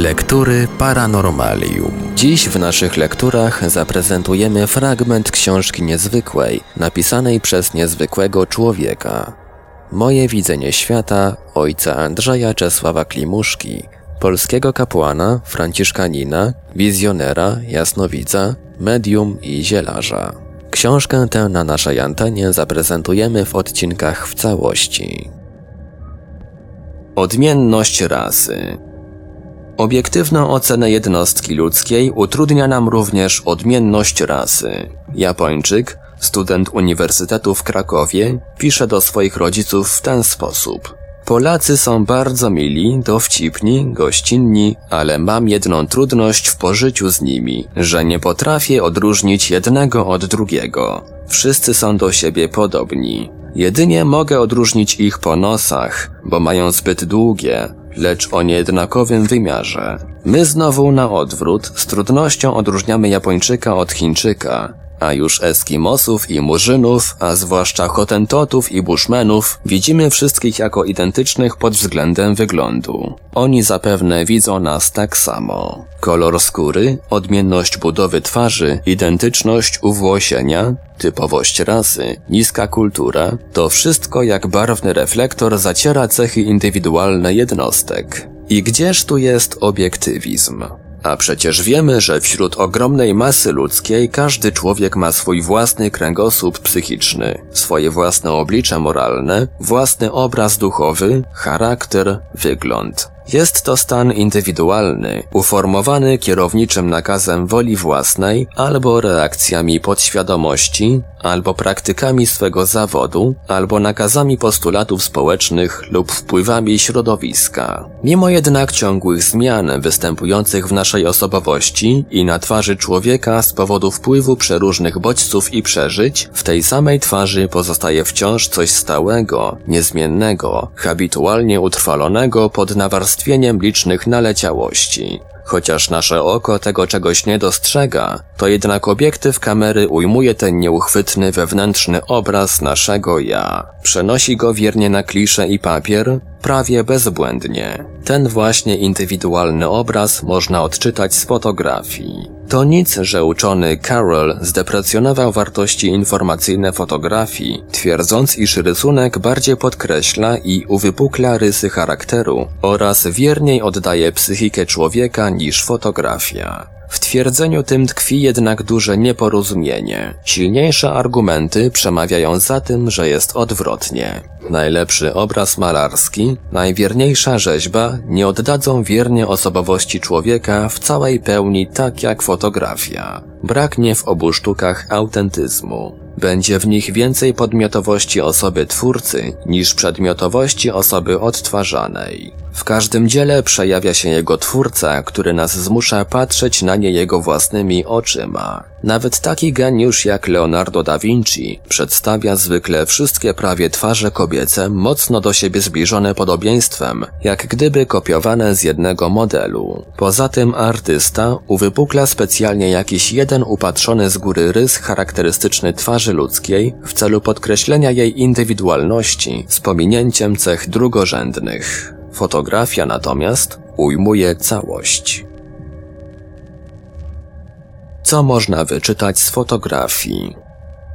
Lektury Paranormalium. Dziś w naszych lekturach zaprezentujemy fragment książki niezwykłej, napisanej przez niezwykłego człowieka. Moje widzenie świata ojca Andrzeja Czesława Klimuszki, polskiego kapłana, franciszkanina, wizjonera, jasnowidza, medium i zielarza. Książkę tę na naszej antenie zaprezentujemy w odcinkach w całości. Odmienność rasy. Obiektywną ocenę jednostki ludzkiej utrudnia nam również odmienność rasy. Japończyk, student Uniwersytetu w Krakowie, pisze do swoich rodziców w ten sposób. Polacy są bardzo mili, dowcipni, gościnni, ale mam jedną trudność w pożyciu z nimi, że nie potrafię odróżnić jednego od drugiego. Wszyscy są do siebie podobni. Jedynie mogę odróżnić ich po nosach, bo mają zbyt długie, lecz o niejednakowym wymiarze. My znowu na odwrót z trudnością odróżniamy Japończyka od Chińczyka, a już Eskimosów i Murzynów, a zwłaszcza Hotentotów i Bushmenów widzimy wszystkich jako identycznych pod względem wyglądu. Oni zapewne widzą nas tak samo. Kolor skóry, odmienność budowy twarzy, identyczność uwłosienia, typowość rasy, niska kultura, to wszystko jak barwny reflektor zaciera cechy indywidualne jednostek. I gdzież tu jest obiektywizm? A przecież wiemy, że wśród ogromnej masy ludzkiej każdy człowiek ma swój własny kręgosłup psychiczny, swoje własne oblicze moralne, własny obraz duchowy, charakter, wygląd. Jest to stan indywidualny, uformowany kierowniczym nakazem woli własnej albo reakcjami podświadomości, albo praktykami swego zawodu, albo nakazami postulatów społecznych lub wpływami środowiska. Mimo jednak ciągłych zmian występujących w naszej osobowości i na twarzy człowieka z powodu wpływu przeróżnych bodźców i przeżyć, w tej samej twarzy pozostaje wciąż coś stałego, niezmiennego, habitualnie utrwalonego pod nawarstwieniem licznych naleciałości. Chociaż nasze oko tego czegoś nie dostrzega, to jednak obiektyw kamery ujmuje ten nieuchwytny wewnętrzny obraz naszego ja. Przenosi go wiernie na kliszę i papier, prawie bezbłędnie. Ten właśnie indywidualny obraz można odczytać z fotografii. To nic, że uczony Carroll zdeprecjonował wartości informacyjne fotografii, twierdząc, iż rysunek bardziej podkreśla i uwypukla rysy charakteru oraz wierniej oddaje psychikę człowieka niż fotografia. W twierdzeniu tym tkwi jednak duże nieporozumienie. Silniejsze argumenty przemawiają za tym, że jest odwrotnie. Najlepszy obraz malarski, najwierniejsza rzeźba nie oddadzą wiernie osobowości człowieka w całej pełni tak jak fotografia. Braknie w obu sztukach autentyzmu. Będzie w nich więcej podmiotowości osoby twórcy niż przedmiotowości osoby odtwarzanej. W każdym dziele przejawia się jego twórca, który nas zmusza patrzeć na nie jego własnymi oczyma. Nawet taki geniusz jak Leonardo da Vinci przedstawia zwykle wszystkie prawie twarze kobiece mocno do siebie zbliżone podobieństwem, jak gdyby kopiowane z jednego modelu. Poza tym artysta uwypukla specjalnie jakiś jeden upatrzony z góry rys charakterystyczny twarzy ludzkiej w celu podkreślenia jej indywidualności z pominięciem cech drugorzędnych. Fotografia natomiast ujmuje całość. Co można wyczytać z fotografii?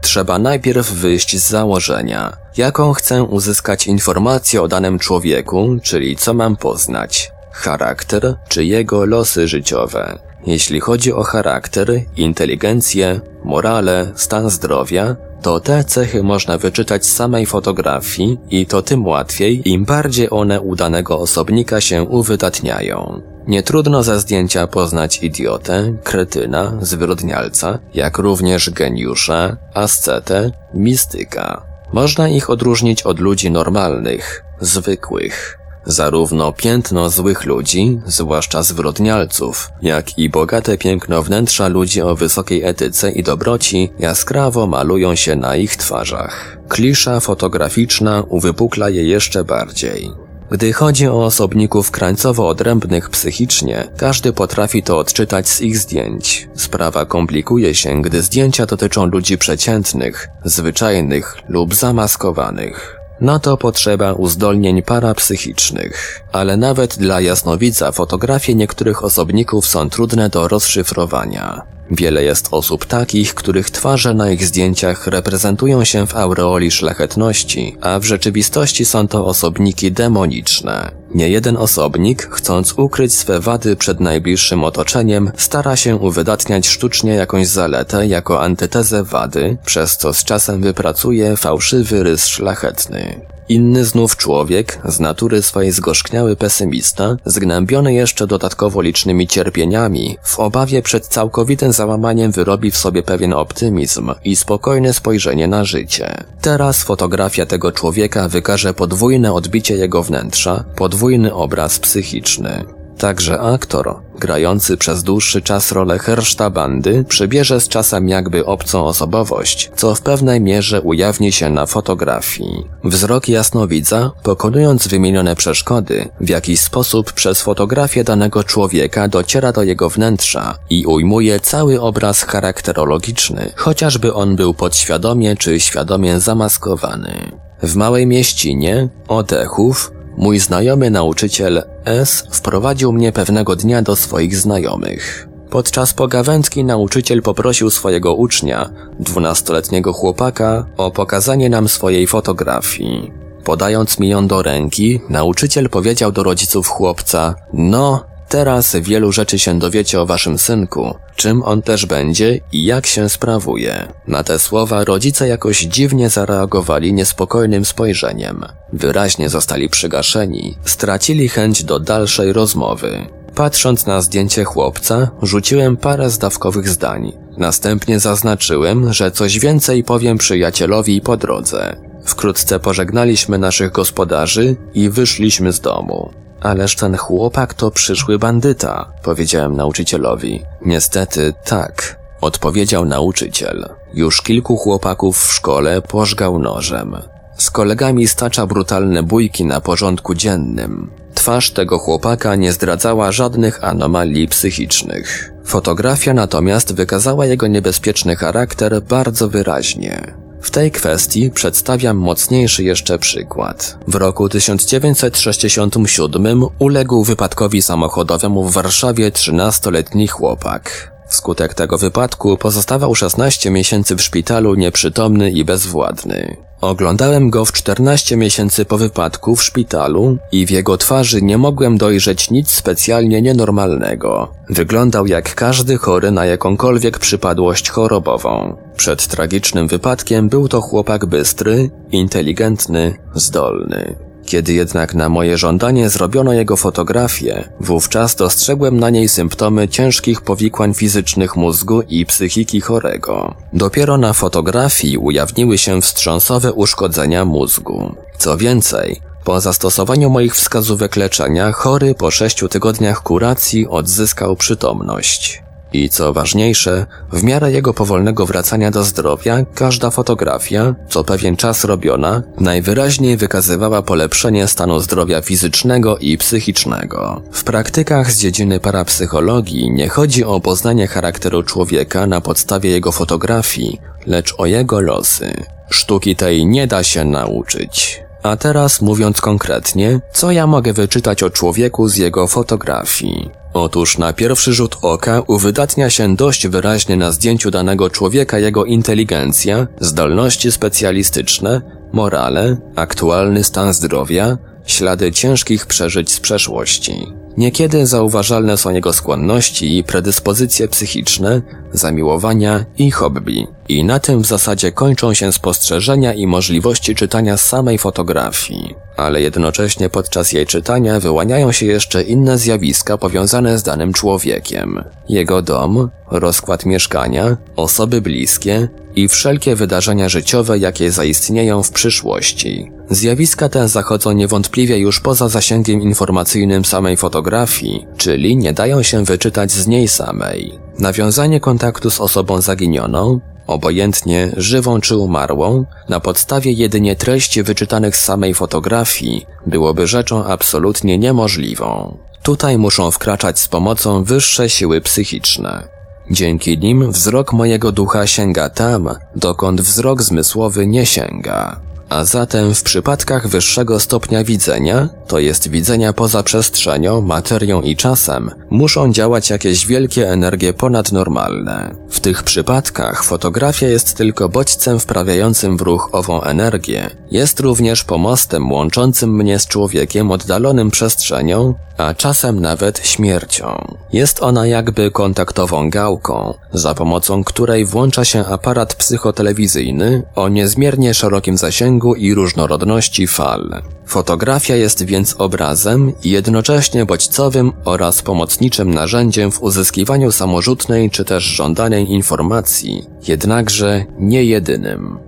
Trzeba najpierw wyjść z założenia, jaką chcę uzyskać informację o danym człowieku, czyli co mam poznać, charakter czy jego losy życiowe. Jeśli chodzi o charakter, inteligencję, morale, stan zdrowia, to te cechy można wyczytać z samej fotografii i to tym łatwiej, im bardziej one u danego osobnika się uwydatniają. Nie trudno zdjęcia poznać idiotę, kretyna, zwyrodnialca, jak również geniusza, ascetę, mistyka. Można ich odróżnić od ludzi normalnych, zwykłych. Zarówno piętno złych ludzi, zwłaszcza zwyrodnialców, jak i bogate piękno wnętrza ludzi o wysokiej etyce i dobroci jaskrawo malują się na ich twarzach. Klisza fotograficzna uwypukla je jeszcze bardziej. Gdy chodzi o osobników krańcowo odrębnych psychicznie, każdy potrafi to odczytać z ich zdjęć. Sprawa komplikuje się, gdy zdjęcia dotyczą ludzi przeciętnych, zwyczajnych lub zamaskowanych. Na to potrzeba uzdolnień parapsychicznych. Ale nawet dla jasnowidza fotografie niektórych osobników są trudne do rozszyfrowania. Wiele jest osób takich, których twarze na ich zdjęciach reprezentują się w aureoli szlachetności, a w rzeczywistości są to osobniki demoniczne. Nie jeden osobnik, chcąc ukryć swe wady przed najbliższym otoczeniem, stara się uwydatniać sztucznie jakąś zaletę jako antytezę wady, przez co z czasem wypracuje fałszywy rys szlachetny. Inny znów człowiek, z natury swojej zgorzkniały pesymista, zgnębiony jeszcze dodatkowo licznymi cierpieniami, w obawie przed całkowitym załamaniem wyrobi w sobie pewien optymizm i spokojne spojrzenie na życie. Teraz fotografia tego człowieka wykaże podwójne odbicie jego wnętrza, podwójny obraz psychiczny. Także aktor, grający przez dłuższy czas rolę herszta bandy, przybierze z czasem jakby obcą osobowość, co w pewnej mierze ujawni się na fotografii. Wzrok jasnowidza, pokonując wymienione przeszkody, w jakiś sposób przez fotografię danego człowieka dociera do jego wnętrza i ujmuje cały obraz charakterologiczny, chociażby on był podświadomie czy świadomie zamaskowany. W małej mieścinie, Odechów, Mój znajomy nauczyciel S wprowadził mnie pewnego dnia do swoich znajomych. Podczas pogawędki nauczyciel poprosił swojego ucznia, dwunastoletniego chłopaka, o pokazanie nam swojej fotografii. Podając mi ją do ręki, nauczyciel powiedział do rodziców chłopca, no, Teraz wielu rzeczy się dowiecie o waszym synku, czym on też będzie i jak się sprawuje. Na te słowa rodzice jakoś dziwnie zareagowali niespokojnym spojrzeniem. Wyraźnie zostali przygaszeni, stracili chęć do dalszej rozmowy. Patrząc na zdjęcie chłopca, rzuciłem parę zdawkowych zdań. Następnie zaznaczyłem, że coś więcej powiem przyjacielowi po drodze. Wkrótce pożegnaliśmy naszych gospodarzy i wyszliśmy z domu. Ależ ten chłopak to przyszły bandyta, powiedziałem nauczycielowi. Niestety tak, odpowiedział nauczyciel. Już kilku chłopaków w szkole pożgał nożem. Z kolegami stacza brutalne bójki na porządku dziennym. Twarz tego chłopaka nie zdradzała żadnych anomalii psychicznych. Fotografia natomiast wykazała jego niebezpieczny charakter bardzo wyraźnie. W tej kwestii przedstawiam mocniejszy jeszcze przykład. W roku 1967 uległ wypadkowi samochodowemu w Warszawie 13-letni chłopak. Wskutek tego wypadku pozostawał 16 miesięcy w szpitalu nieprzytomny i bezwładny. Oglądałem go w 14 miesięcy po wypadku w szpitalu i w jego twarzy nie mogłem dojrzeć nic specjalnie nienormalnego. Wyglądał jak każdy chory na jakąkolwiek przypadłość chorobową. Przed tragicznym wypadkiem był to chłopak bystry, inteligentny, zdolny. Kiedy jednak na moje żądanie zrobiono jego fotografię, wówczas dostrzegłem na niej symptomy ciężkich powikłań fizycznych mózgu i psychiki chorego. Dopiero na fotografii ujawniły się wstrząsowe uszkodzenia mózgu. Co więcej, po zastosowaniu moich wskazówek leczenia, chory po sześciu tygodniach kuracji odzyskał przytomność. I co ważniejsze, w miarę jego powolnego wracania do zdrowia, każda fotografia, co pewien czas robiona, najwyraźniej wykazywała polepszenie stanu zdrowia fizycznego i psychicznego. W praktykach z dziedziny parapsychologii nie chodzi o poznanie charakteru człowieka na podstawie jego fotografii, lecz o jego losy. Sztuki tej nie da się nauczyć. A teraz mówiąc konkretnie, co ja mogę wyczytać o człowieku z jego fotografii? Otóż na pierwszy rzut oka uwydatnia się dość wyraźnie na zdjęciu danego człowieka jego inteligencja, zdolności specjalistyczne, morale, aktualny stan zdrowia, ślady ciężkich przeżyć z przeszłości. Niekiedy zauważalne są jego skłonności i predyspozycje psychiczne, zamiłowania i hobby. I na tym w zasadzie kończą się spostrzeżenia i możliwości czytania samej fotografii. Ale jednocześnie podczas jej czytania wyłaniają się jeszcze inne zjawiska powiązane z danym człowiekiem. Jego dom, rozkład mieszkania, osoby bliskie i wszelkie wydarzenia życiowe, jakie zaistnieją w przyszłości. Zjawiska te zachodzą niewątpliwie już poza zasięgiem informacyjnym samej fotografii, czyli nie dają się wyczytać z niej samej. Nawiązanie kontaktu z osobą zaginioną, obojętnie żywą czy umarłą, na podstawie jedynie treści wyczytanych z samej fotografii, byłoby rzeczą absolutnie niemożliwą. Tutaj muszą wkraczać z pomocą wyższe siły psychiczne. Dzięki nim wzrok mojego ducha sięga tam, dokąd wzrok zmysłowy nie sięga. A zatem w przypadkach wyższego stopnia widzenia, to jest widzenia poza przestrzenią, materią i czasem, muszą działać jakieś wielkie energie ponadnormalne. W tych przypadkach fotografia jest tylko bodźcem wprawiającym w ruch ową energię. Jest również pomostem łączącym mnie z człowiekiem oddalonym przestrzenią, a czasem nawet śmiercią. Jest ona jakby kontaktową gałką, za pomocą której włącza się aparat psychotelewizyjny o niezmiernie szerokim zasięgu i różnorodności fal. Fotografia jest więc obrazem jednocześnie bodźcowym oraz pomocniczym narzędziem w uzyskiwaniu samorzutnej czy też żądanej informacji, jednakże nie jedynym.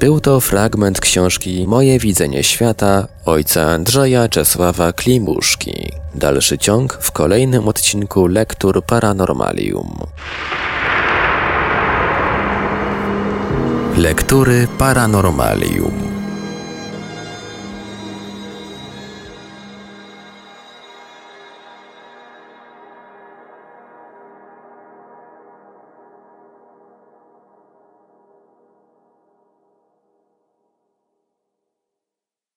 Był to fragment książki Moje widzenie świata ojca Andrzeja Czesława Klimuszki. Dalszy ciąg w kolejnym odcinku Lektur Paranormalium. Lektury Paranormalium